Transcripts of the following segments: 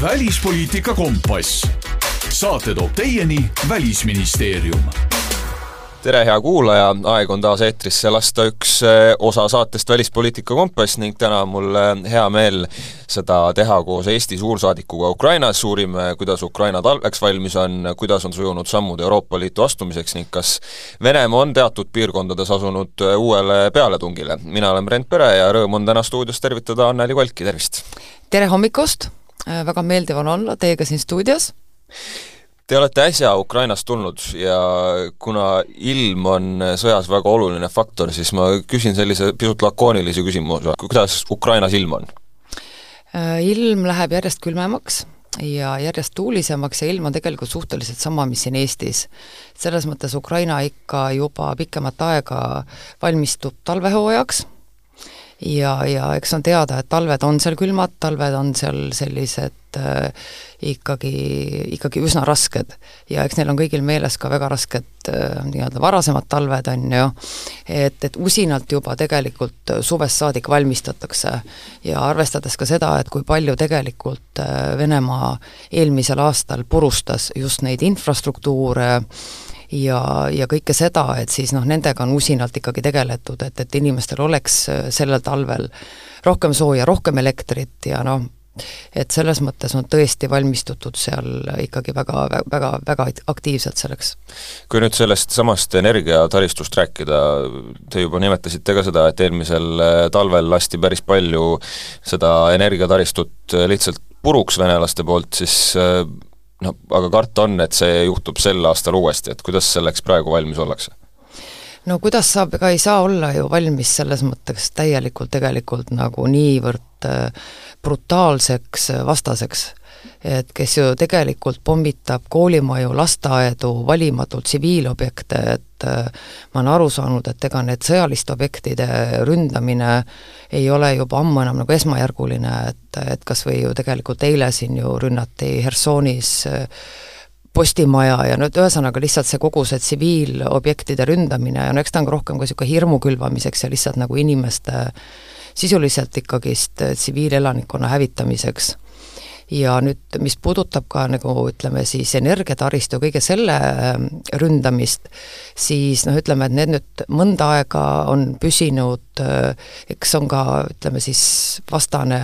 välispoliitika kompass. saate toob teieni Välisministeerium tere, hea kuulaja, aeg on taas eetrisse lasta üks eh, osa saatest Välispoliitika kompass ning täna on mul eh, hea meel seda teha koos Eesti suursaadikuga Ukrainas, uurime, kuidas Ukraina talveks valmis on, kuidas on sujunud sammud Euroopa Liitu astumiseks ning kas Venemaa on teatud piirkondades asunud eh, uuele pealetungile. mina olen Brent Pere ja rõõm on täna stuudios tervitada Anneli Kolki, tervist! tere hommikust, väga meeldiv on olla teiega siin stuudios Te olete äsja Ukrainast tulnud ja kuna ilm on sõjas väga oluline faktor, siis ma küsin sellise pisut lakoonilise küsimuse, kuidas Ukrainas ilm on? Äh, ilm läheb järjest külmemaks ja järjest tuulisemaks ja ilm on tegelikult suhteliselt sama, mis siin Eestis. selles mõttes Ukraina ikka juba pikemat aega valmistub talvehooajaks ja, ja eks on teada, et talved on seal külmad, talved on seal sellised äh, ikkagi, ikkagi üsna rasked. ja eks neil on kõigil meeles ka väga rasked äh, nii-öelda varasemad talved, on ju, et, et usinalt juba tegelikult suvest saadik valmistatakse ja arvestades ka seda, et kui palju tegelikult äh, Venemaa eelmisel aastal purustas just neid infrastruktuure, ja, ja kõike seda, et siis noh, nendega on usinalt ikkagi tegeletud, et, et inimestel oleks äh, sellel talvel rohkem sooja, rohkem elektrit ja noh, et selles mõttes on tõesti valmistutud seal ikkagi väga, väga, väga aktiivselt selleks. kui nüüd sellest samast energiataristust rääkida, te juba nimetasite ka seda, et eelmisel äh, talvel lasti päris palju seda energiataristut äh, lihtsalt puruks venelaste poolt, siis no aga karta on, et see juhtub sel aastal uuesti, et kuidas selleks praegu valmis ollakse? no kuidas saab, ega ei saa olla ju valmis selles mõttes täielikult tegelikult nagu niivõrd äh, brutaalseks äh, vastaseks et kes ju tegelikult pommitab koolimaju, lasteaedu, valimatult tsiviilobjekte, et äh, ma olen aru saanud, et ega need sõjaliste objektide ründamine ei ole juba ammu enam nagu esmajärguline, et, et kas või ju tegelikult eile siin ju rünnati Hersonis äh, postimaja ja nüüd ühesõnaga lihtsalt see kogu see tsiviilobjektide ründamine ja no eks ta on ka rohkem ka niisugune hirmu külvamiseks ja lihtsalt nagu inimeste sisuliselt ikkagist tsiviilelanikkonna hävitamiseks ja nüüd, mis puudutab ka nagu ütleme siis energiataristu, kõige selle ähm, ründamist, siis noh, ütleme, et need nüüd mõnda aega on püsinud, äh, eks on ka ütleme siis vastane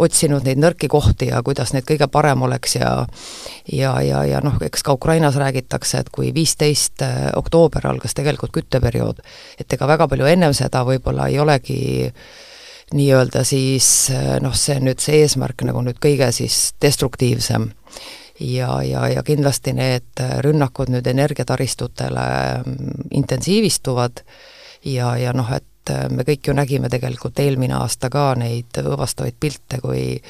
otsinud neid nõrki kohti ja kuidas neid kõige parem oleks ja ja, ja, ja noh, eks ka Ukrainas räägitakse, et kui viisteist äh, oktoober algas tegelikult kütteperiood, et ega väga palju ennem seda võib-olla ei olegi nii-öelda siis noh, see nüüd see eesmärk nagu nüüd kõige siis destruktiivsem. ja, ja, ja kindlasti need rünnakud nüüd energiataristutele mm, intensiivistuvad ja, ja noh, et me kõik ju nägime tegelikult eelmine aasta ka neid õõvastavaid pilte, kui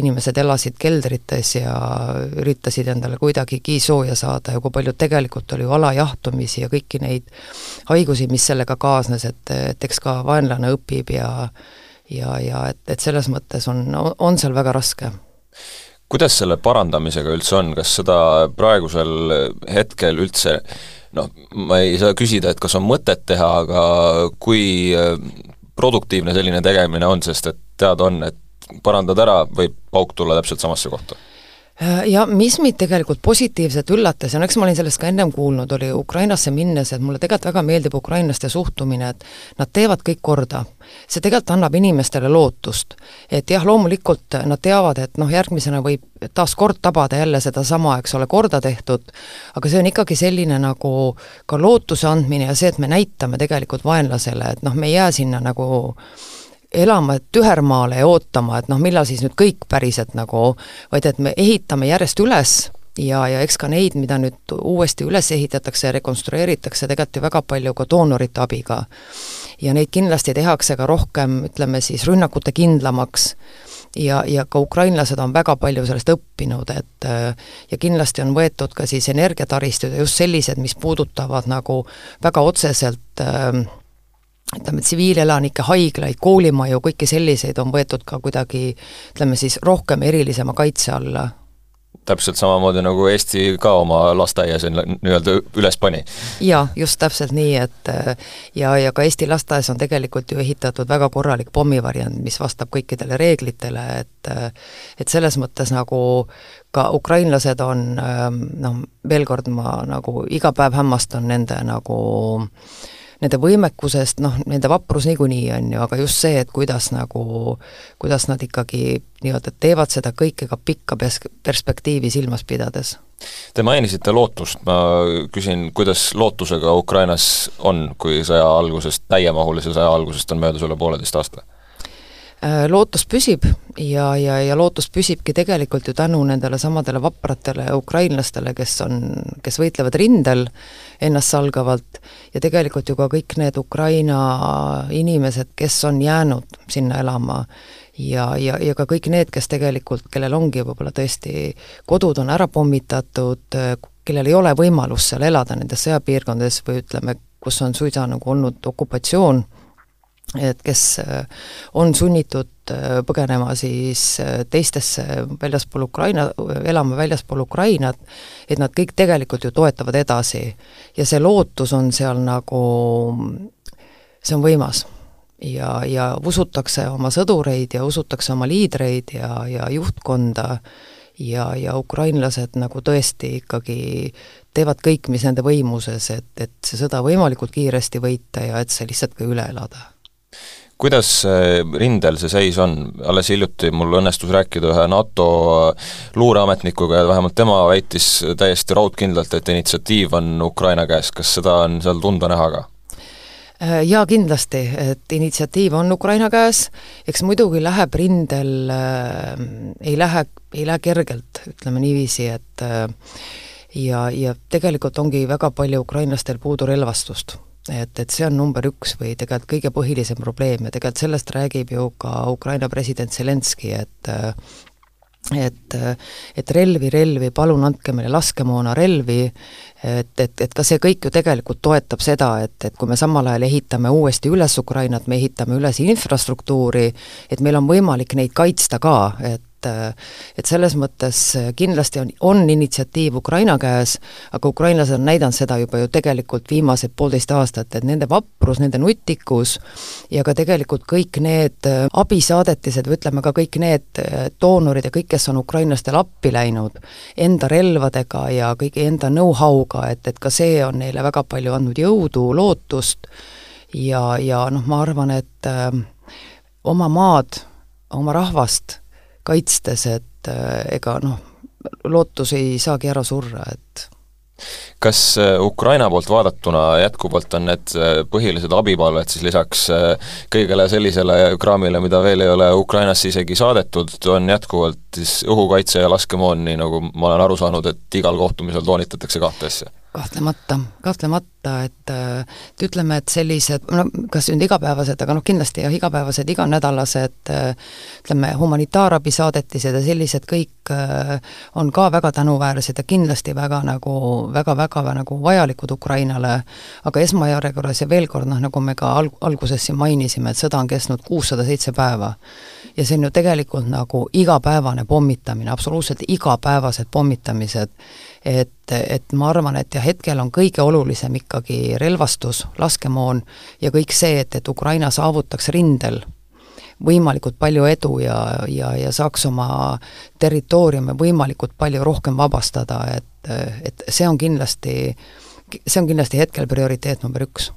inimesed elasid keldrites ja üritasid endale kuidagigi sooja saada ja kui palju tegelikult oli ju alajahtumisi ja kõiki neid haigusi, mis sellega kaasnes, et, et eks ka vaenlane õpib ja ja, ja et, et selles mõttes on, on seal väga raske. kuidas selle parandamisega üldse on, kas seda praegusel hetkel üldse noh, ma ei saa küsida, et kas on mõtet teha, aga kui äh, produktiivne selline tegemine on, sest et teada on, et parandad ära, võib pauk tulla täpselt samasse kohta ja mis mind tegelikult positiivselt üllatas ja no eks ma olin sellest ka ennem kuulnud, oli Ukrainasse minnes, et mulle tegelikult väga meeldib ukrainlaste suhtumine, et nad teevad kõik korda. see tegelikult annab inimestele lootust. et jah, loomulikult nad teavad, et noh, järgmisena võib taas kord tabada jälle sedasama, eks ole, korda tehtud, aga see on ikkagi selline nagu ka lootuse andmine ja see, et me näitame tegelikult vaenlasele, et noh, me ei jää sinna nagu elama tühermaale ja ootama, et noh, millal siis nüüd kõik päriselt nagu, vaid et me ehitame järjest üles ja, ja eks ka neid, mida nüüd uuesti üles ehitatakse ja rekonstrueeritakse, tegelikult ju väga palju ka doonorite abiga. ja neid kindlasti tehakse ka rohkem, ütleme siis rünnakute kindlamaks ja, ja ka ukrainlased on väga palju sellest õppinud, et ja kindlasti on võetud ka siis energiataristud ja just sellised, mis puudutavad nagu väga otseselt äh, ütleme, tsiviilelanike haiglaid, koolimaju, kõiki selliseid on võetud ka kuidagi ütleme siis rohkem erilisema kaitse alla täpselt samamoodi, nagu Eesti ka oma lasteaias nii-öelda üles pani. jaa, just täpselt nii, et ja, ja ka Eesti lasteaias on tegelikult ju ehitatud väga korralik pommivariant, mis vastab kõikidele reeglitele, et et selles mõttes nagu ka ukrainlased on noh, veel kord ma nagu iga päev hämmastan nende nagu äh, nende võimekusest, noh, nende vaprus niikuinii on ju, aga just see, et kuidas nagu, kuidas nad ikkagi nii-öelda teevad seda kõike ka pikka pers-, perspektiivi silmas pidades. Te mainisite lootust, ma küsin, kuidas lootusega Ukrainas on, kui sõja algusest, täiemahulise sõja algusest on möödas üle pooleteist aasta? Äh, lootus püsib ja, ja, ja lootus püsibki tegelikult ju tänu nendele samadele vapratele ukrainlastele, kes on, kes võitlevad rindel ennastsalgavalt ja tegelikult ju ka kõik need Ukraina inimesed, kes on jäänud sinna elama ja, ja, ja ka kõik need, kes tegelikult, kellel ongi võib-olla tõesti kodud on ära pommitatud, kellel ei ole võimalust seal elada nendes sõjapiirkondades või ütleme, kus on suisa nagu olnud okupatsioon et kes äh, on sunnitud äh, põgenema siis äh, teistesse väljaspool Ukraina, elama väljaspool Ukrainat, et nad kõik tegelikult ju toetavad edasi. ja see lootus on seal nagu, see on võimas. ja, ja usutakse oma sõdureid ja usutakse oma liidreid ja, ja juhtkonda ja, ja ukrainlased nagu tõesti ikkagi teevad kõik, mis nende võimuses, et, et see sõda võimalikult kiiresti võita ja et see lihtsalt ka üle elada kuidas rindel see seis on, alles hiljuti mul õnnestus rääkida ühe NATO luureametnikuga ja vähemalt tema väitis täiesti raudkindlalt, et initsiatiiv on Ukraina käes, kas seda on seal tunda näha ka? Äh, jaa, kindlasti, et initsiatiiv on Ukraina käes, eks muidugi läheb rindel äh,, ei lähe, ei lähe kergelt, ütleme niiviisi, et äh, ja, ja tegelikult ongi väga palju ukrainlastel puudu relvastust et, et see on number üks või tegelikult kõige põhilisem probleem ja tegelikult sellest räägib ju ka Ukraina president Zelenskõi, et et, et relvi, relvi, palun andke meile laskemoona, relvi, et, et, et ka see kõik ju tegelikult toetab seda, et, et kui me samal ajal ehitame uuesti üles Ukrainat, me ehitame üles infrastruktuuri, et meil on võimalik neid kaitsta ka, et et et selles mõttes kindlasti on, on initsiatiiv Ukraina käes, aga ukrainlased on näidanud seda juba ju tegelikult viimased poolteist aastat, et nende vaprus, nende nutikus ja ka tegelikult kõik need abisaadetised või ütleme ka kõik need doonorid ja kõik, kes on ukrainlastele appi läinud enda relvadega ja kõigi enda know-how'ga, et, et ka see on neile väga palju andnud jõudu, lootust ja, ja noh, ma arvan, et äh, oma maad, oma rahvast kaitstes, et äh, ega noh, lootus ei saagi ära surra, et kas äh, Ukraina poolt vaadatuna jätkuvalt on need äh, põhilised abipalved siis lisaks kõigele sellisele kraamile, mida veel ei ole Ukrainasse isegi saadetud, on jätkuvalt siis õhukaitse ja laskemoon, nii nagu ma olen aru saanud, et igal kohtumisel toonitatakse kahte asja? kahtlemata, kahtlemata, et et ütleme, et sellised, no kas nüüd igapäevased, aga noh, kindlasti jah, igapäevased, iganädalased ütleme, humanitaarabisaadetised ja sellised kõik on ka väga tänuväärsed ja kindlasti väga nagu, väga-väga nagu vajalikud Ukrainale, aga esmajärjekorras ja veel kord noh, nagu me ka alg-, alguses siin mainisime, et sõda on kestnud kuussada seitse päeva. ja see on ju tegelikult nagu igapäevane pommitamine, absoluutselt igapäevased pommitamised et, et ma arvan, et jah, hetkel on kõige olulisem ikkagi relvastus, laskemoon ja kõik see, et, et Ukraina saavutaks rindel võimalikult palju edu ja, ja, ja saaks oma territooriume võimalikult palju rohkem vabastada, et, et see on kindlasti, see on kindlasti hetkel prioriteet number üks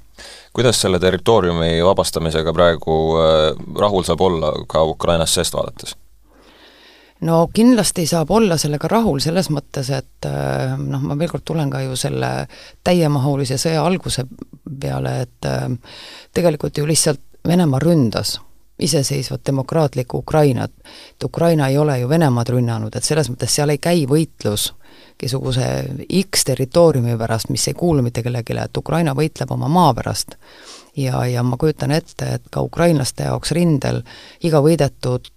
kuidas selle territooriumi vabastamisega praegu äh, rahul saab olla ka Ukrainast seest vaadates? no kindlasti saab olla sellega rahul selles mõttes, et äh, noh, ma veel kord tulen ka ju selle täiemahulise sõja alguse peale, et äh, tegelikult ju lihtsalt Venemaa ründas iseseisvat demokraatlikku Ukrainat. et Ukraina ei ole ju Venemaad rünnanud, et selles mõttes seal ei käi võitlus mingisuguse X territooriumi pärast, mis ei kuulu mitte kellelegi, et Ukraina võitleb oma maa pärast ja, ja ma kujutan ette, et ka ukrainlaste jaoks rindel iga võidetud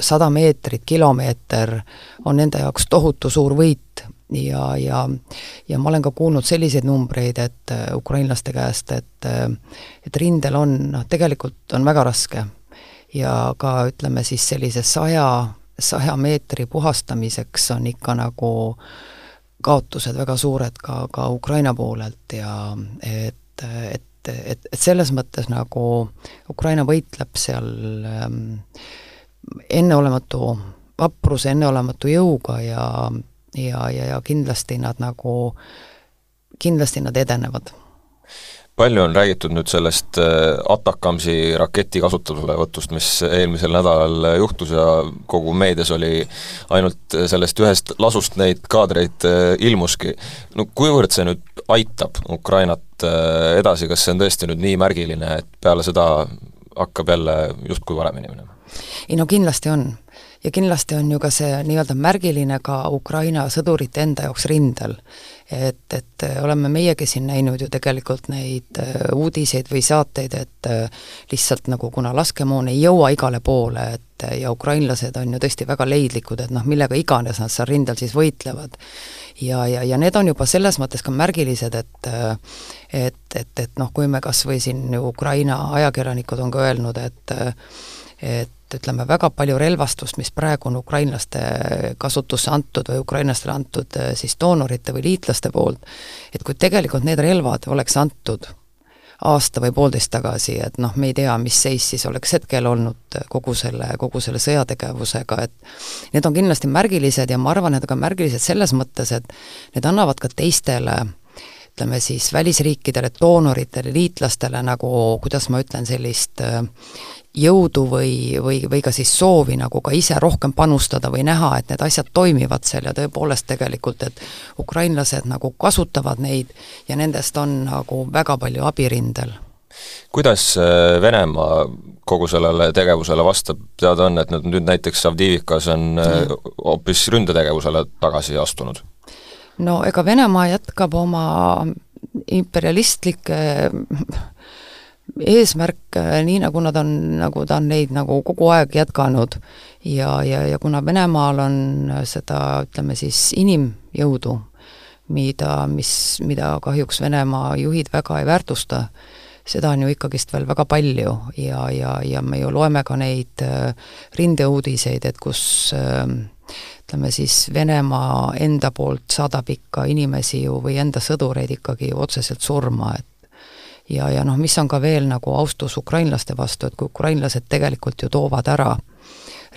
sada meetrit, kilomeeter on nende jaoks tohutu suur võit ja, ja ja ma olen ka kuulnud selliseid numbreid, et äh, ukrainlaste käest, et äh, et rindel on, noh tegelikult on väga raske. Ja ka ütleme siis sellise saja, saja meetri puhastamiseks on ikka nagu kaotused väga suured ka, ka Ukraina poolelt ja et, et, et, et selles mõttes nagu Ukraina võitleb seal ähm, enneolematu vapruse, enneolematu jõuga ja, ja, ja, ja kindlasti nad nagu, kindlasti nad edenevad palju on räägitud nüüd sellest äh, Atakamsi raketi kasutuselevõtust, mis eelmisel nädalal juhtus ja kogu meedias oli ainult sellest ühest lasust neid kaadreid äh, ilmuski. no kuivõrd see nüüd aitab Ukrainat äh, edasi, kas see on tõesti nüüd nii märgiline, et peale seda hakkab jälle justkui paremini minema? ei no kindlasti on ja kindlasti on ju ka see nii-öelda märgiline ka Ukraina sõdurite enda jaoks rindel et, et äh, oleme meiegi siin näinud ju tegelikult neid äh, uudiseid või saateid, et äh, lihtsalt nagu kuna laskemoon ei jõua igale poole, et ja ukrainlased on ju tõesti väga leidlikud, et noh, millega iganes nad seal rindel siis võitlevad. ja, ja, ja need on juba selles mõttes ka märgilised, et et, et, et noh, kui me kas või siin ju Ukraina ajakirjanikud on ka öelnud, et et ütleme, väga palju relvastust, mis praegu on ukrainlaste kasutusse antud või ukrainlastele antud eh, siis doonorite või liitlaste poolt, et kui tegelikult need relvad oleks antud aasta või poolteist tagasi, et noh, me ei tea, mis seis siis oleks hetkel olnud kogu selle, kogu selle sõjategevusega, et need on kindlasti märgilised ja ma arvan, et ka märgilised selles mõttes, et need annavad ka teistele ütleme siis välisriikidele, doonoritele, liitlastele nagu, kuidas ma ütlen, sellist jõudu või, või, või ka siis soovi nagu ka ise rohkem panustada või näha, et need asjad toimivad seal ja tõepoolest tegelikult, et ukrainlased nagu kasutavad neid ja nendest on nagu väga palju abi rindel. kuidas äh, Venemaa kogu sellele tegevusele vastab, teada on, et nad nüüd näiteks Avdiivikas on äh, hoopis ründetegevusele tagasi astunud? no ega Venemaa jätkab oma imperialistlikke eesmärk, nii nagu nad on, nagu ta on neid nagu kogu aeg jätkanud. Ja, ja, ja kuna Venemaal on seda, ütleme siis, inimjõudu, mida, mis, mida kahjuks Venemaa juhid väga ei väärtusta, seda on ju ikkagist veel väga palju. Ja, ja, ja me ju loeme ka neid äh, rindeuudiseid, et kus äh, ütleme siis, Venemaa enda poolt saadab ikka inimesi ju või enda sõdureid ikkagi otseselt surma, et ja, ja noh, mis on ka veel nagu austus ukrainlaste vastu, et kui ukrainlased tegelikult ju toovad ära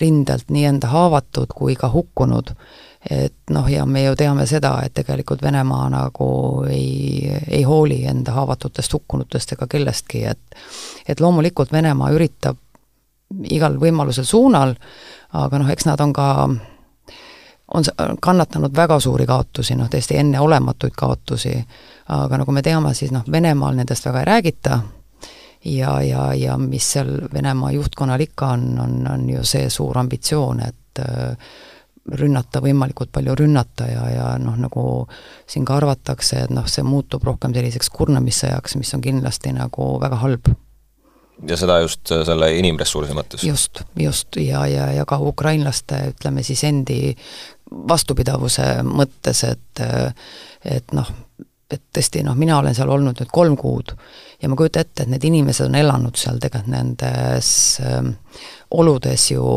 rindelt nii enda haavatud kui ka hukkunud, et noh, ja me ju teame seda, et tegelikult Venemaa nagu ei, ei hooli enda haavatutest, hukkunutest ega kellestki, et et loomulikult Venemaa üritab igal võimalusel suunal, aga noh, eks nad on ka on kannatanud väga suuri kaotusi, noh täiesti enneolematuid kaotusi, aga nagu me teame, siis noh, Venemaal nendest väga ei räägita ja, ja, ja mis seal Venemaa juhtkonnal ikka on, on, on ju see suur ambitsioon, et äh, rünnata võimalikult palju rünnata ja, ja noh, nagu siin ka arvatakse, et noh, see muutub rohkem selliseks kurnamissõjaks, mis on kindlasti nagu väga halb ja seda just äh, selle inimressursi mõttes? just, just, ja, ja, ja ka ukrainlaste, ütleme siis endi vastupidavuse mõttes, et et noh, et tõesti noh, mina olen seal olnud nüüd kolm kuud ja ma kujutan ette, et need inimesed on elanud seal tegelikult nendes äh, oludes ju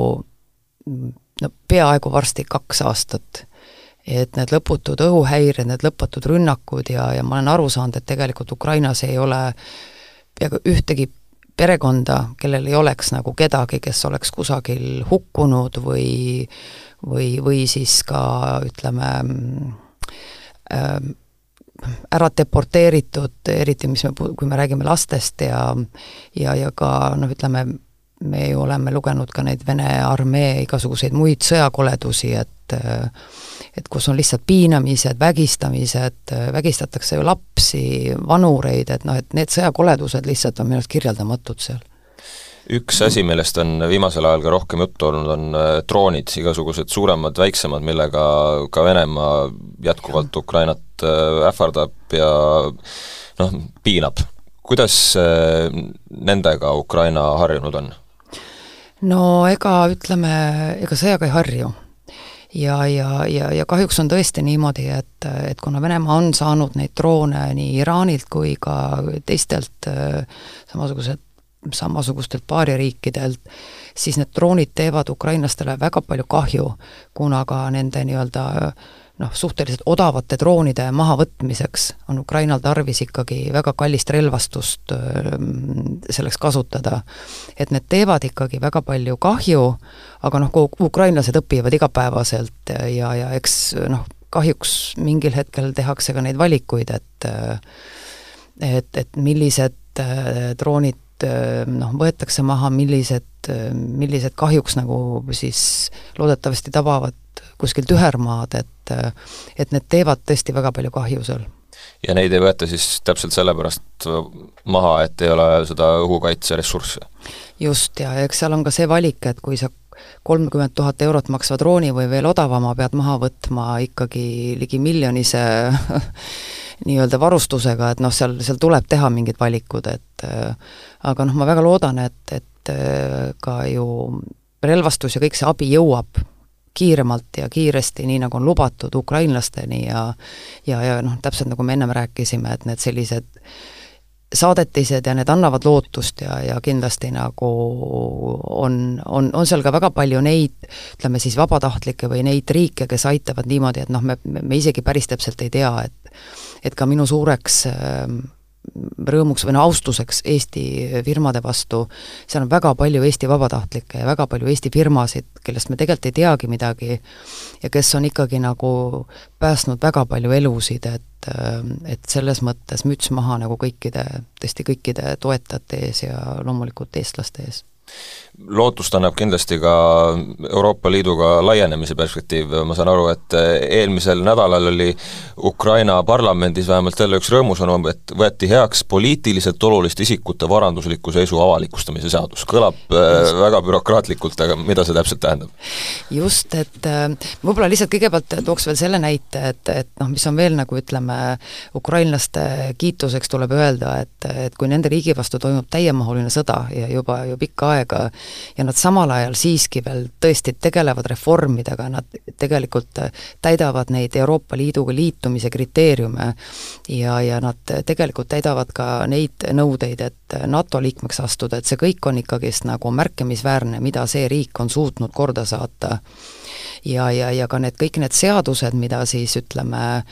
no peaaegu varsti kaks aastat. et need lõputud õhuhäired, need lõputud rünnakud ja, ja ma olen aru saanud, et tegelikult Ukrainas ei ole peaaegu ühtegi perekonda, kellel ei oleks nagu kedagi, kes oleks kusagil hukkunud või või, või siis ka ütleme äh, ära deporteeritud, eriti mis me, kui me räägime lastest ja ja, ja ka noh, ütleme, me ju oleme lugenud ka neid Vene armee igasuguseid muid sõjakoledusi, et et kus on lihtsalt piinamised, vägistamised, vägistatakse ju lapsi, vanureid, et noh, et need sõjakoledused lihtsalt on minu arust kirjeldamatud seal üks asi, millest on viimasel ajal ka rohkem juttu olnud, on äh, droonid, igasugused suuremad, väiksemad, millega ka Venemaa jätkuvalt Ukrainat äh, ähvardab ja noh, piinab. kuidas äh, nendega Ukraina harjunud on? No ega ütleme, ega sõjaga ei harju. Ja, ja, ja, ja kahjuks on tõesti niimoodi, et, et kuna Venemaa on saanud neid droone nii Iraanilt kui ka teistelt äh, samasugused samasugustelt baaririikidelt, siis need droonid teevad ukrainlastele väga palju kahju, kuna ka nende nii-öelda noh, suhteliselt odavate droonide mahavõtmiseks on Ukrainal tarvis ikkagi väga kallist relvastust selleks kasutada. et need teevad ikkagi väga palju kahju, aga noh, ukrainlased õpivad igapäevaselt ja, ja eks noh, kahjuks mingil hetkel tehakse ka neid valikuid, et et, et millised droonid noh, võetakse maha, millised, millised kahjuks nagu siis loodetavasti tabavad kuskilt ühermaad, et et need teevad tõesti väga palju kahju seal. ja neid ei võeta siis täpselt sellepärast maha, et ei ole seda õhukaitseressurssi? just, ja eks seal on ka see valik, et kui sa kolmkümmend tuhat eurot maksva drooni või veel odavama pead maha võtma ikkagi ligi miljonise nii-öelda varustusega, et noh, seal, seal tuleb teha mingid valikud, et aga noh, ma väga loodan, et, et ka ju relvastus ja kõik see abi jõuab kiiremalt ja kiiresti, nii nagu on lubatud, ukrainlasteni ja ja, ja noh, täpselt nagu me ennem rääkisime, et need sellised saadetised ja need annavad lootust ja, ja kindlasti nagu on, on, on seal ka väga palju neid, ütleme siis vabatahtlikke või neid riike, kes aitavad niimoodi, et noh, me, me isegi päris täpselt ei tea, et et ka minu suureks äh, rõõmuks või no austuseks Eesti firmade vastu, seal on väga palju Eesti vabatahtlikke ja väga palju Eesti firmasid, kellest me tegelikult ei teagi midagi ja kes on ikkagi nagu päästnud väga palju elusid, et et selles mõttes müts maha nagu kõikide, tõesti kõikide toetajate ees ja loomulikult eestlaste ees lootust annab kindlasti ka Euroopa Liiduga laienemise perspektiiv, ma saan aru, et eelmisel nädalal oli Ukraina parlamendis vähemalt jälle üks rõõmusõnum, et võeti heaks poliitiliselt oluliste isikute varandusliku seisu avalikustamise seadus. kõlab äh, just. väga bürokraatlikult, aga mida see täpselt tähendab? just, et äh, võib-olla lihtsalt kõigepealt tooks veel selle näite, et, et noh, mis on veel nagu ütleme, ukrainlaste kiituseks tuleb öelda, et, et kui nende riigi vastu toimub täiemahuline sõda ja juba ju pikka aega ja nad samal ajal siiski veel tõesti tegelevad reformidega, nad tegelikult täidavad neid Euroopa Liiduga liitumise kriteeriume ja, ja nad tegelikult täidavad ka neid nõudeid, et NATO liikmeks astuda, et see kõik on ikkagist nagu märkimisväärne, mida see riik on suutnud korda saata. ja, ja, ja ka need, kõik need seadused, mida siis ütleme,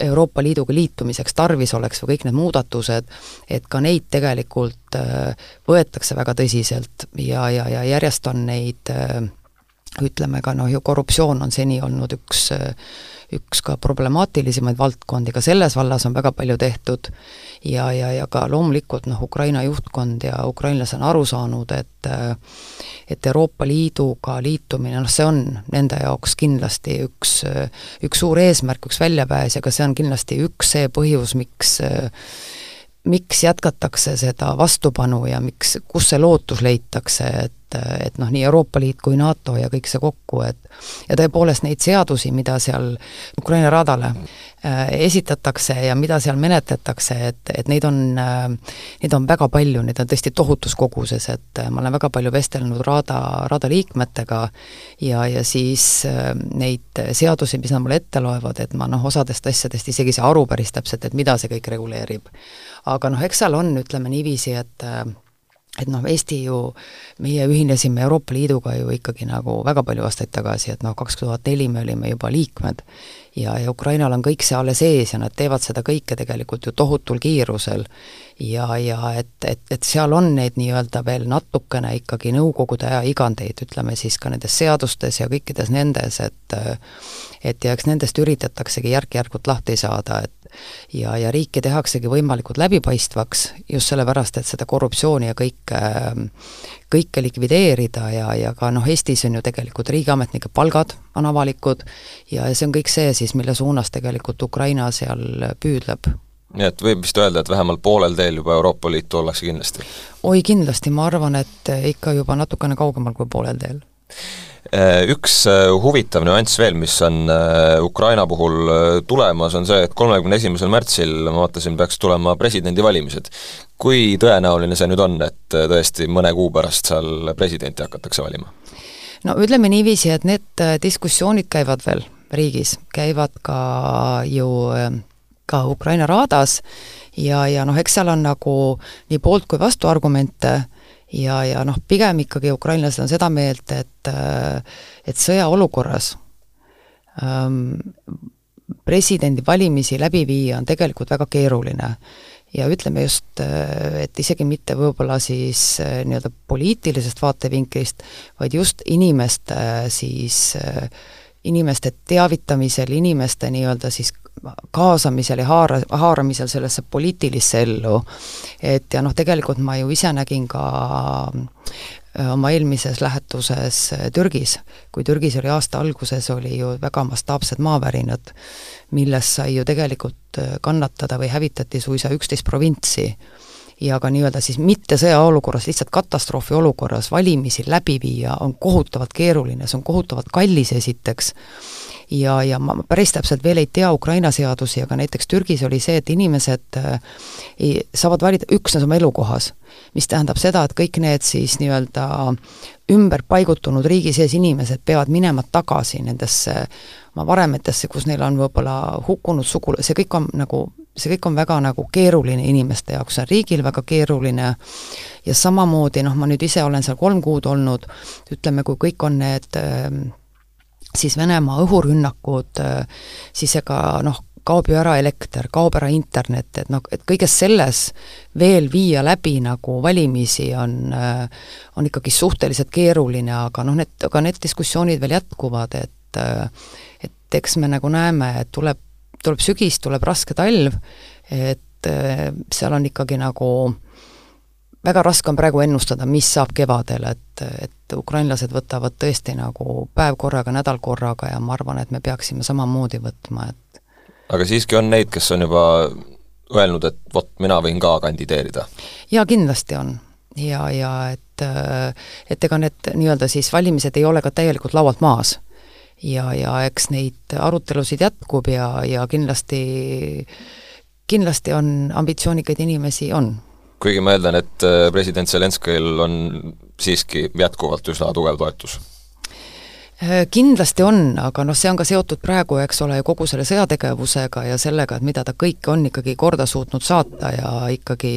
Euroopa Liiduga liitumiseks tarvis oleks või kõik need muudatused, et ka neid tegelikult äh, võetakse väga tõsiselt ja, ja, ja järjest on neid äh, ütleme ka noh, ju korruptsioon on seni olnud üks üks ka problemaatilisemaid valdkondi, ka selles vallas on väga palju tehtud. Ja, ja, ja ka loomulikult noh, Ukraina juhtkond ja ukrainlased on aru saanud, et et Euroopa Liiduga liitumine, noh see on nende jaoks kindlasti üks, üks suur eesmärk, üks väljapääs ja ka see on kindlasti üks see põhjus, miks miks jätkatakse seda vastupanu ja miks, kus see lootus leitakse, et et noh, nii Euroopa Liit kui NATO ja kõik see kokku, et ja tõepoolest neid seadusi, mida seal Ukraina radale äh, esitatakse ja mida seal menetletakse, et, et neid on äh,, neid on väga palju, neid on tõesti tohutus koguses, et äh, ma olen väga palju vestelnud Rada, Rada liikmetega ja, ja siis neid seadusi, mis nad mulle ette loevad, et ma noh, osadest asjadest isegi ei saa aru päris täpselt, et mida see kõik reguleerib. Aga noh, eks seal on, ütleme niiviisi, et et noh, Eesti ju, meie ühinesime Euroopa Liiduga ju ikkagi nagu väga palju aastaid tagasi, et noh, kaks tuhat neli me olime juba liikmed ja, ja Ukrainal on kõik see alles ees ja nad teevad seda kõike tegelikult ju tohutul kiirusel. ja, ja et, et, et seal on neid nii-öelda veel natukene ikkagi nõukogude aja igandeid, ütleme siis ka nendes seadustes ja kõikides nendes, et et ja eks nendest üritataksegi järk-järgult lahti saada, et ja, ja riiki tehaksegi võimalikult läbipaistvaks just sellepärast, et seda korruptsiooni ja kõike, kõike likvideerida ja, ja ka noh, Eestis on ju tegelikult riigiametnike palgad on avalikud ja see on kõik see siis, mille suunas tegelikult Ukraina seal püüdleb. Nii et võib vist öelda, et vähemalt poolel teel juba Euroopa Liitu ollakse kindlasti? oi kindlasti, ma arvan, et ikka juba natukene kaugemal kui poolel teel üks äh, huvitav nüanss veel, mis on äh, Ukraina puhul tulemas, on see, et kolmekümne esimesel märtsil, ma vaatasin, peaks tulema presidendivalimised. kui tõenäoline see nüüd on, et tõesti mõne kuu pärast seal presidenti hakatakse valima? no ütleme niiviisi, et need diskussioonid käivad veel riigis, käivad ka ju ka Ukraina raadas. Ja, ja noh, eks seal on nagu nii poolt- kui vastuargumente ja, ja noh, pigem ikkagi ukrainlased on seda meelt, et et sõjaolukorras ähm, presidendivalimisi läbi viia on tegelikult väga keeruline. Ja ütleme just, et isegi mitte võib-olla siis äh, nii-öelda poliitilisest vaatevinklist, vaid just inimeste siis, äh, inimeste teavitamisel, inimeste nii-öelda siis kaasamisel ja haara, haaramisel sellesse poliitilisse ellu. et ja noh, tegelikult ma ju ise nägin ka äh, oma eelmises lähetuses Türgis, kui Türgis oli aasta alguses, oli ju väga mastaapsed maavärinad, milles sai ju tegelikult äh, kannatada või hävitati suisa üksteist provintsi. Ja ka nii-öelda siis mitte sõjaolukorras, lihtsalt katastroofi olukorras valimisi läbi viia on kohutavalt keeruline, see on kohutavalt kallis esiteks, ja, ja ma päris täpselt veel ei tea Ukraina seadusi, aga näiteks Türgis oli see, et inimesed äh, saavad valida üksnes oma elukohas, mis tähendab seda, et kõik need siis nii-öelda ümber paigutunud riigi sees inimesed peavad minema tagasi nendesse oma varemetesse, kus neil on võib-olla hukkunud sugula-, see kõik on nagu, see kõik on väga nagu keeruline inimeste jaoks, see on riigil väga keeruline. Ja samamoodi noh, ma nüüd ise olen seal kolm kuud olnud, ütleme, kui kõik on need äh, siis Venemaa õhurünnakud, äh, siis ega noh, kaob ju ära elekter, kaob ära internet, et noh, et kõiges selles veel viia läbi nagu valimisi on, äh, on ikkagi suhteliselt keeruline, aga noh, need, aga need diskussioonid veel jätkuvad, et äh, et eks me nagu näeme, et tuleb, tuleb sügis, tuleb raske talv, et seal on ikkagi nagu väga raske on praegu ennustada, mis saab kevadel, et, et ukrainlased võtavad tõesti nagu päev korraga, nädal korraga ja ma arvan, et me peaksime samamoodi võtma, et aga siiski on neid, kes on juba öelnud, et vot, mina võin ka kandideerida? jaa, kindlasti on. ja, ja et, et ega need nii-öelda siis valimised ei ole ka täielikult laualt maas. ja, ja eks neid arutelusid jätkub ja, ja kindlasti, kindlasti on ambitsioonikaid inimesi, on kuigi ma eeldan, et äh, president Zelenskõil on siiski jätkuvalt üsna tugev toetus. Äh, kindlasti on, aga noh, see on ka seotud praegu, eks ole, kogu selle sõjategevusega ja sellega, et mida ta kõike on ikkagi korda suutnud saata ja ikkagi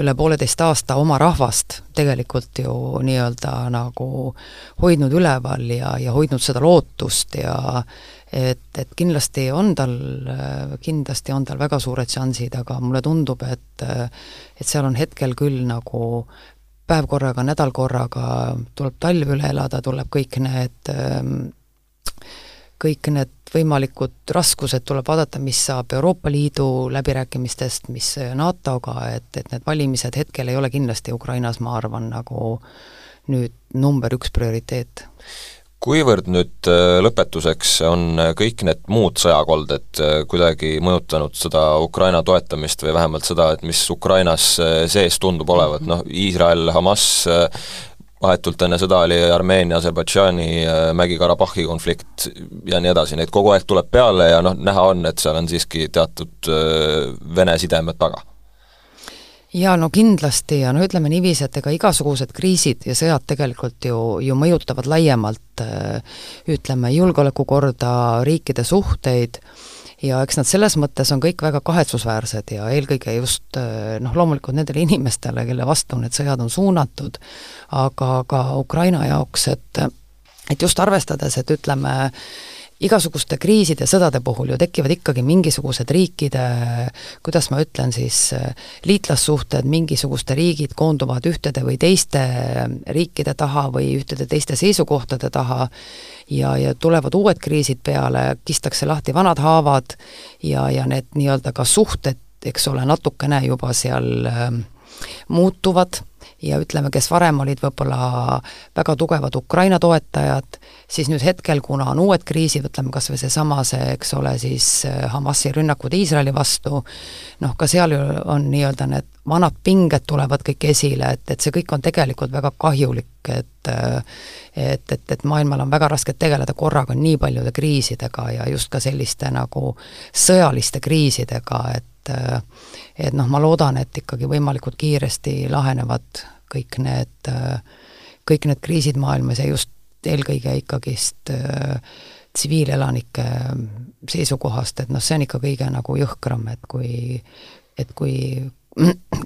üle pooleteist aasta oma rahvast tegelikult ju nii-öelda nagu hoidnud üleval ja, ja hoidnud seda lootust ja et, et kindlasti on tal, kindlasti on tal väga suured šansid, aga mulle tundub, et et seal on hetkel küll nagu päev korraga, nädal korraga, tuleb talv üle elada, tuleb kõik need kõik need võimalikud raskused tuleb vaadata, mis saab Euroopa Liidu läbirääkimistest, mis NATO-ga, et, et need valimised hetkel ei ole kindlasti Ukrainas, ma arvan, nagu nüüd number üks prioriteet kuivõrd nüüd äh, lõpetuseks on äh, kõik need muud sõjakolded äh, kuidagi mõjutanud seda Ukraina toetamist või vähemalt seda, et mis Ukrainas sees tundub olevat, noh, Iisrael, Hamas, vahetult enne sõda oli Armeenia, Aserbaidžaani, Mägi-Karabahhi konflikt ja nii edasi, neid kogu aeg tuleb peale ja noh, näha on, et seal on siiski teatud Vene sidemed taga jaa, no kindlasti ja no ütleme niiviisi, et ega igasugused kriisid ja sõjad tegelikult ju, ju mõjutavad laiemalt äh, ütleme, julgeolekukorda, riikide suhteid, ja eks nad selles mõttes on kõik väga kahetsusväärsed ja eelkõige just äh, noh, loomulikult nendele inimestele, kelle vastu need sõjad on suunatud, aga ka Ukraina jaoks, et et just arvestades, et ütleme, igasuguste kriiside, sõdade puhul ju tekivad ikkagi mingisugused riikide, kuidas ma ütlen siis, liitlassuhted, mingisugused riigid koonduvad ühtede või teiste riikide taha või ühtede teiste seisukohtade taha ja, ja tulevad uued kriisid peale, kistakse lahti vanad haavad ja, ja need nii-öelda ka suhted, eks ole, natukene juba seal äh, muutuvad ja ütleme, kes varem olid võib-olla väga tugevad Ukraina toetajad, siis nüüd hetkel, kuna on uued kriisid, ütleme kas või seesama see, eks ole, siis äh, Hamasi rünnakud Iisraeli vastu, noh, ka seal ju on nii-öelda need vanad pinged tulevad kõik esile, et, et see kõik on tegelikult väga kahjulik, et äh, et, et, et maailmal on väga raske tegeleda korraga nii paljude kriisidega ja just ka selliste nagu sõjaliste kriisidega, et äh, et noh, ma loodan, et ikkagi võimalikult kiiresti lahenevad kõik need, kõik need kriisid maailmas ja just eelkõige ikkagist äh, tsiviilelanike seisukohast, et noh, see on ikka kõige nagu jõhkram, et kui et kui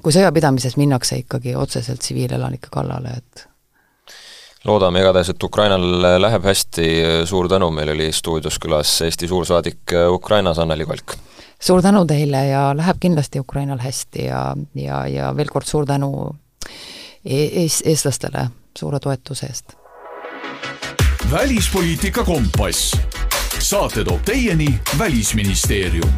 kui sõjapidamises minnakse ikkagi otseselt tsiviilelanike kallale, et loodame igatahes, et Ukrainal läheb hästi, suur tänu, meil oli stuudios külas Eesti suursaadik Ukrainas Anneli Kolk. Suur tänu teile ja läheb kindlasti Ukrainal hästi ja, ja, ja veel kord suur tänu e-, ees, eestlastele suure toetuse eest. välispoliitika kompass. saate toob teieni Välisministeerium